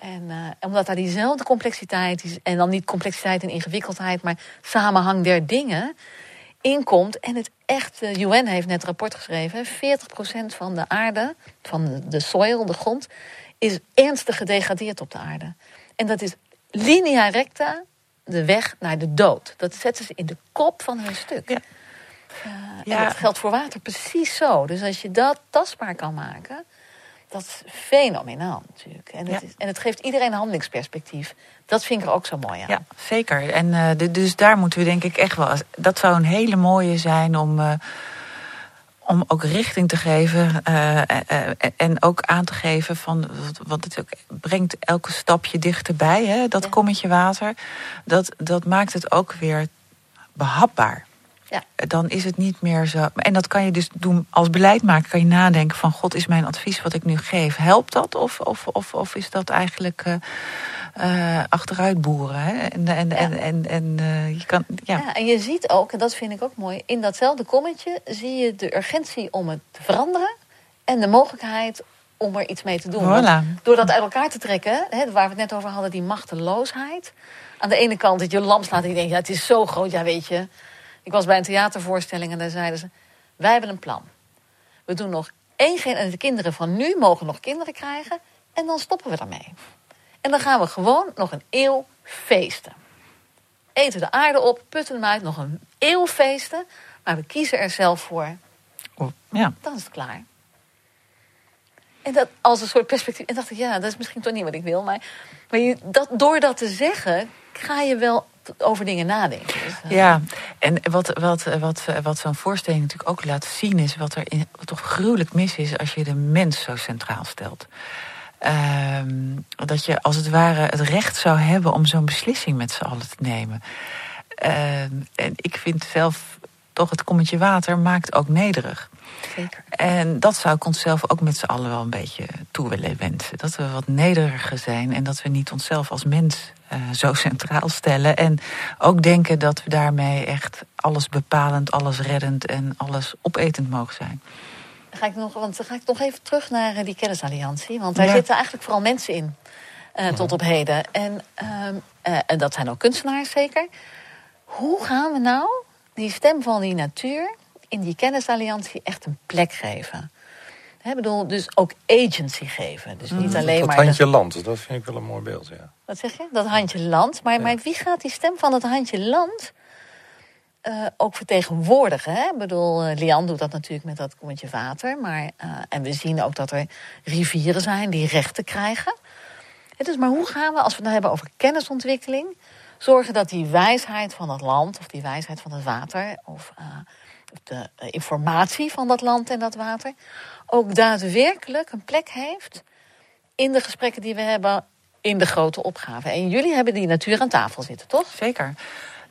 En eh, omdat daar diezelfde complexiteit, is, en dan niet complexiteit en ingewikkeldheid, maar samenhang der dingen inkomt. En het echt, de UN heeft net een rapport geschreven, 40% van de aarde, van de soil, de grond, is ernstig gedegradeerd op de aarde. En dat is linea recta de weg naar de dood. Dat zetten ze in de kop van hun stuk. Ja. Eh, Ja. En dat geldt voor water precies zo. Dus als je dat tastbaar kan maken, dat is fenomenaal natuurlijk. En het, Ja. is, en het geeft iedereen een handelingsperspectief. Dat vind ik er ook zo mooi aan. Ja, zeker. En eh, de- dus daar moeten we denk ik echt wel... Dat zou een hele mooie zijn om, eh, om ook richting te geven... eh, en ook aan te geven van... Want het ook brengt elke stapje dichterbij, hè, dat Ja. kommetje water. Dat, dat maakt het ook weer behapbaar. Ja. Dan is het niet meer zo. En dat kan je dus doen als beleidmaker. Kan je nadenken van: God, is mijn advies wat ik nu geef, helpt dat? Of, of, of, of is dat eigenlijk eh, achteruit boeren? Hè? En, en, Ja. en, en, en eh, je kan. Ja. Ja, en je ziet ook, en dat vind ik ook mooi, in datzelfde kommetje zie je de urgentie om het te veranderen en de mogelijkheid om er iets mee te doen. Voilà. Door dat uit elkaar te trekken, hè, waar we het net over hadden, die machteloosheid. Aan de ene kant dat je lam slaat en je denkt, ja, het is zo groot, ja weet je. Ik was bij een theatervoorstelling en daar zeiden ze, wij hebben een plan. We doen nog één gen en de kinderen van nu mogen nog kinderen krijgen. En dan stoppen we daarmee. En dan gaan we gewoon nog een eeuw feesten. Eten de aarde op, putten hem uit, nog een eeuw feesten. Maar we kiezen er zelf voor. Oh, ja. Dan is het klaar. En dat als een soort perspectief. En dacht ik, ja, dat is misschien toch niet wat ik wil. Maar, maar je, dat, door dat te zeggen, ga je wel over dingen nadenken. Dus, uh... Ja, en wat, wat, wat, wat zo'n voorstelling natuurlijk ook laat zien... is wat er in, wat toch gruwelijk mis is als je de mens zo centraal stelt. Uh, dat je als het ware het recht zou hebben om zo'n beslissing met z'n allen te nemen. Uh, en ik vind zelf toch het kommetje water maakt ook nederig. Zeker. En dat zou ik onszelf ook met z'n allen wel een beetje toe willen wensen. Dat we wat nederiger zijn en dat we niet onszelf als mens uh, zo centraal stellen. En ook denken dat we daarmee echt alles bepalend, alles reddend en alles opetend mogen zijn. Ga ik nog, want dan ga ik nog even terug naar uh, die kennisalliantie. Want daar ja. zitten eigenlijk vooral mensen in uh, tot op heden. En, en dat zijn ook kunstenaars zeker. Hoe gaan we nou die stem van die natuur in die kennisalliantie echt een plek geven. He, bedoel, dus ook agency geven. Dus niet alleen dat maar. Dat handje land, dat vind ik wel een mooi beeld. Ja. Wat zeg je? Dat handje land. Maar, ja. maar wie gaat die stem van het handje land uh, ook vertegenwoordigen? Hè? Ik bedoel, uh, Lian doet dat natuurlijk met dat kommetje water. Maar, uh, en we zien ook dat er rivieren zijn die rechten krijgen. Dus, maar hoe gaan we, als we het nou hebben over kennisontwikkeling, zorgen dat die wijsheid van het land of die wijsheid van het water of de informatie van dat land en dat water ook daadwerkelijk een plek heeft in de gesprekken die we hebben in de grote opgave. En jullie hebben die natuur aan tafel zitten, toch? Zeker.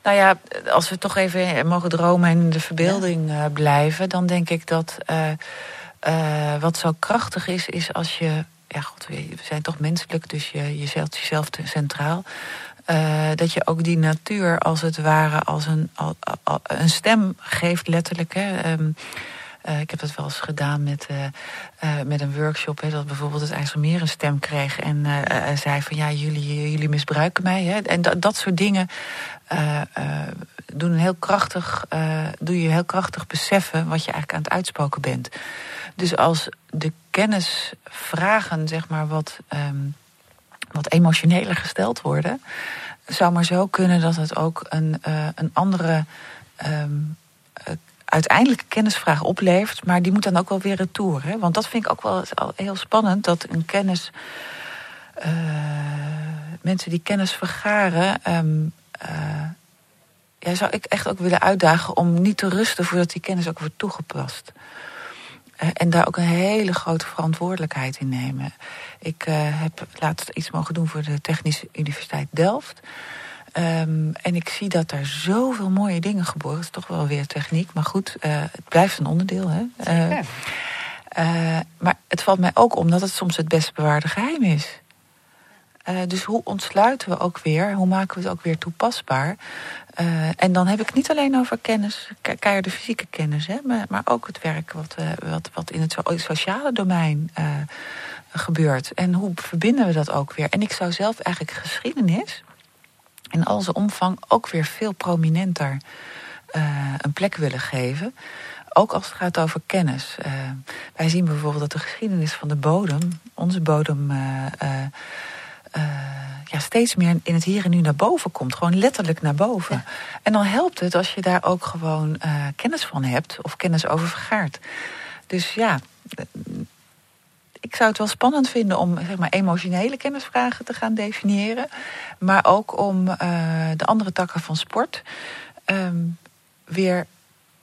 Nou ja, als we toch even mogen dromen en in de verbeelding ja. blijven, dan denk ik dat uh, uh, wat zo krachtig is, is als je. Ja, god, we zijn toch menselijk, dus je, je zet jezelf centraal. Uh, dat je ook die natuur als het ware als een, een stem geeft, letterlijk. Hè. Um, uh, ik heb dat wel eens gedaan met, uh, met een workshop. Hè, dat bijvoorbeeld het IJsselmeer een stem kreeg. En zei van ja, jullie, jullie misbruiken mij. Hè. En dat, dat soort dingen doen een heel krachtig, doe je heel krachtig beseffen wat je eigenlijk aan het uitspoken bent. Dus als de kennisvragen, zeg maar, wat. Um, wat emotioneler gesteld worden. zou maar zo kunnen dat het ook een, uh, een andere um, uiteindelijke kennisvraag oplevert. Maar die moet dan ook wel weer retour. Hè? Want dat vind ik ook wel heel spannend. Dat een kennis. Uh, mensen die kennis vergaren. Um, ja, zou ik echt ook willen uitdagen om niet te rusten voordat die kennis ook wordt toegepast. En daar ook een hele grote verantwoordelijkheid in nemen. Ik uh, heb laatst iets mogen doen voor de Technische Universiteit Delft. Um, en ik zie dat daar zoveel mooie dingen geboren. Het is toch wel weer techniek, maar goed, uh, het blijft een onderdeel. Hè? Uh, uh, maar het valt mij ook om dat het soms het best bewaarde geheim is. Uh, dus hoe ontsluiten we ook weer, hoe maken we het ook weer toepasbaar? Uh, en dan heb ik niet alleen over kennis, ke keiharde fysieke kennis, hè, maar, maar ook het werk wat, uh, wat, wat in het so sociale domein gebeurt. En hoe verbinden we dat ook weer? En ik zou zelf eigenlijk geschiedenis in al zijn omvang ook weer veel prominenter een plek willen geven. Ook als het gaat over kennis. wij zien bijvoorbeeld dat de geschiedenis van de bodem, onze bodem ja, steeds meer in het hier en nu naar boven komt. Gewoon letterlijk naar boven. Ja. En dan helpt het als je daar ook gewoon uh, kennis van hebt of kennis over vergaart. Dus ja, ik zou het wel spannend vinden om zeg maar, emotionele kennisvragen te gaan definiëren. Maar ook om uh, de andere takken van sport um, weer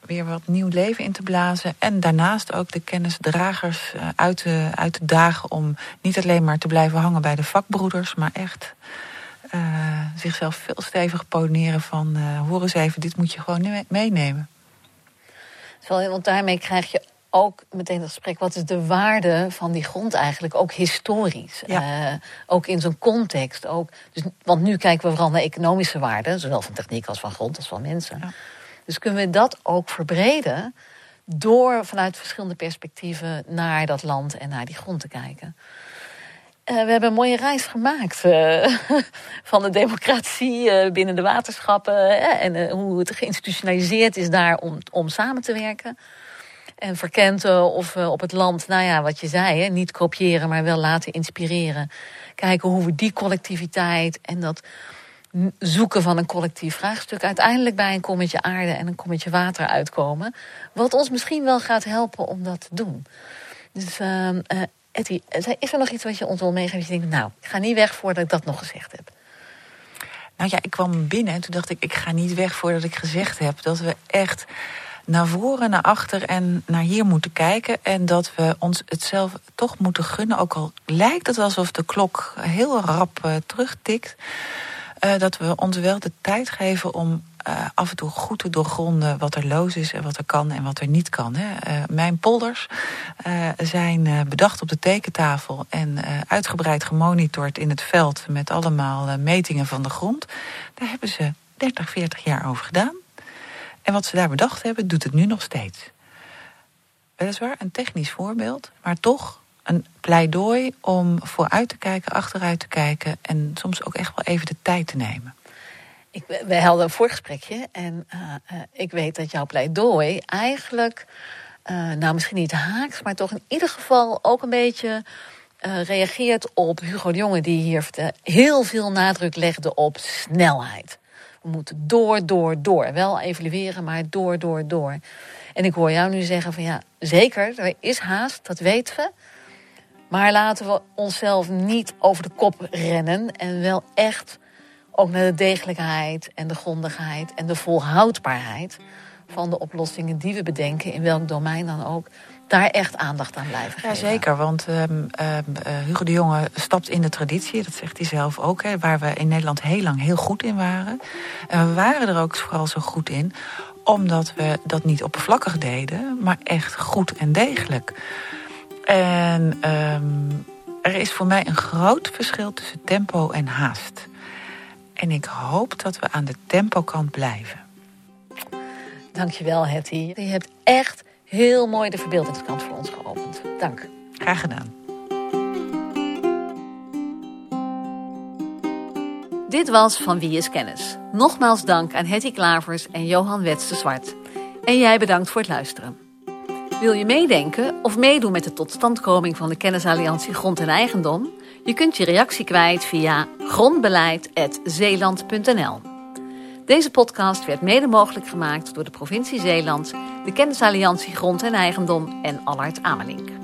weer wat nieuw leven in te blazen. En daarnaast ook de kennisdragers uit te, uit te dagen om niet alleen maar te blijven hangen bij de vakbroeders, maar echt uh, zichzelf veel steviger poneren van uh, hoor eens even, dit moet je gewoon meenemen. Want daarmee krijg je ook meteen het gesprek, wat is de waarde van die grond eigenlijk, ook historisch. Ja. Uh, ook in zo'n context. Ook, dus, want nu kijken we vooral naar economische waarden, zowel van techniek als van grond als van mensen. Ja. Dus kunnen we dat ook verbreden door vanuit verschillende perspectieven naar dat land en naar die grond te kijken. Uh, we hebben een mooie reis gemaakt uh, van de democratie uh, binnen de waterschappen en hoe het geïnstitutionaliseerd is daar om, om samen te werken. En verkenten of op het land, nou ja, wat je zei, hè, niet kopiëren, maar wel laten inspireren. Kijken hoe we die collectiviteit en dat zoeken van een collectief vraagstuk uiteindelijk bij een kommetje aarde en een kommetje water uitkomen. Wat ons misschien wel gaat helpen om dat te doen. Dus uh, Etty, is er nog iets wat je ons wil meegeven? Je denkt, nou, ik ga niet weg voordat ik dat nog gezegd heb. Nou ja, ik kwam binnen en toen dacht ik, ik ga niet weg voordat ik gezegd heb dat we echt naar voren, naar achter en naar hier moeten kijken. En dat we ons het zelf toch moeten gunnen. Ook al lijkt het alsof de klok heel rap uh, terugtikt. Uh, dat we ons wel de tijd geven om uh, af en toe goed te doorgronden wat er los is en wat er kan en wat er niet kan. Hè. Uh, mijn polders zijn bedacht op de tekentafel en uitgebreid gemonitord in het veld met allemaal metingen van de grond. Daar hebben ze 30, 40 jaar over gedaan. En wat ze daar bedacht hebben, doet het nu nog steeds. Weliswaar een technisch voorbeeld, maar toch een pleidooi om vooruit te kijken, achteruit te kijken en soms ook echt wel even de tijd te nemen. Ik, we hadden een voorgesprekje en uh, uh, ik weet dat jouw pleidooi eigenlijk, uh, nou misschien niet haaks, maar toch in ieder geval ook een beetje reageert op Hugo de Jonge, die hier heel veel nadruk legde op snelheid. We moeten door, door, door. Wel evalueren, maar door, door, door. En ik hoor jou nu zeggen van ja, zeker, er is haast, dat weten we. Maar laten we onszelf niet over de kop rennen en wel echt ook naar de degelijkheid en de grondigheid en de volhoudbaarheid van de oplossingen die we bedenken, in welk domein dan ook, daar echt aandacht aan blijven geven. Ja, zeker, want um, uh, Hugo de Jonge stapt in de traditie, dat zegt hij zelf ook, hè, waar we in Nederland heel lang heel goed in waren. En we waren er ook vooral zo goed in, omdat we dat niet oppervlakkig deden, maar echt goed en degelijk. En um, er is voor mij een groot verschil tussen tempo en haast. En ik hoop dat we aan de tempokant blijven. Dankjewel, Hetty. Je hebt echt heel mooi de verbeeldingskant voor ons geopend. Dank. Graag gedaan. Dit was Van Wie is Kennis. Nogmaals dank aan Hetty Klavers en Johan Wets de Zwart. En jij bedankt voor het luisteren. Wil je meedenken of meedoen met de totstandkoming van de Kennisalliantie Grond en Eigendom? Je kunt je reactie kwijt via grondbeleid.zeeland.nl. Deze podcast werd mede mogelijk gemaakt door de provincie Zeeland, de Kennisalliantie Grond en Eigendom en Allard Amelink.